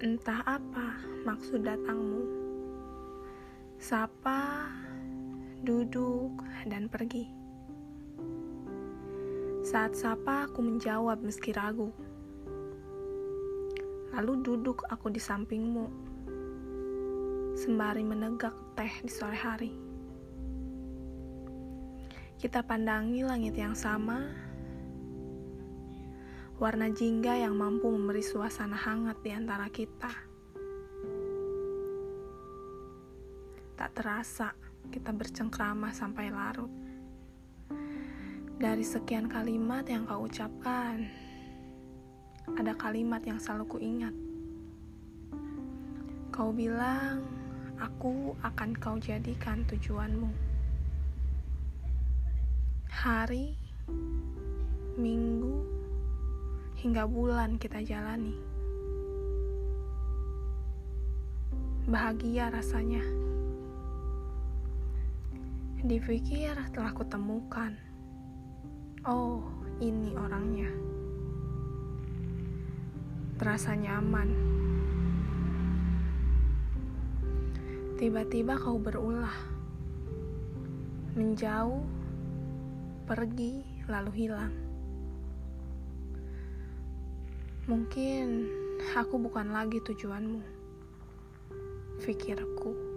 Entah apa maksud datangmu. Sapa, duduk, dan pergi. Saat sapa, aku menjawab meski ragu. Lalu duduk aku di sampingmu, sembari menegak teh di sore hari. Kita pandangi langit yang sama, warna jingga yang mampu memberi suasana hangat di antara kita. Tak terasa kita bercengkrama sampai larut. Dari sekian kalimat yang kau ucapkan, ada kalimat yang selalu kuingat. Kau bilang, aku akan kau jadikan tujuanmu. Hari, minggu, hingga bulan kita jalani. Bahagia rasanya. Dipikir telah kutemukan. Oh, ini orangnya. Terasa nyaman. Tiba-tiba kau berulah. Menjauh, pergi, lalu hilang. Mungkin aku bukan lagi tujuanmu. Pikirku.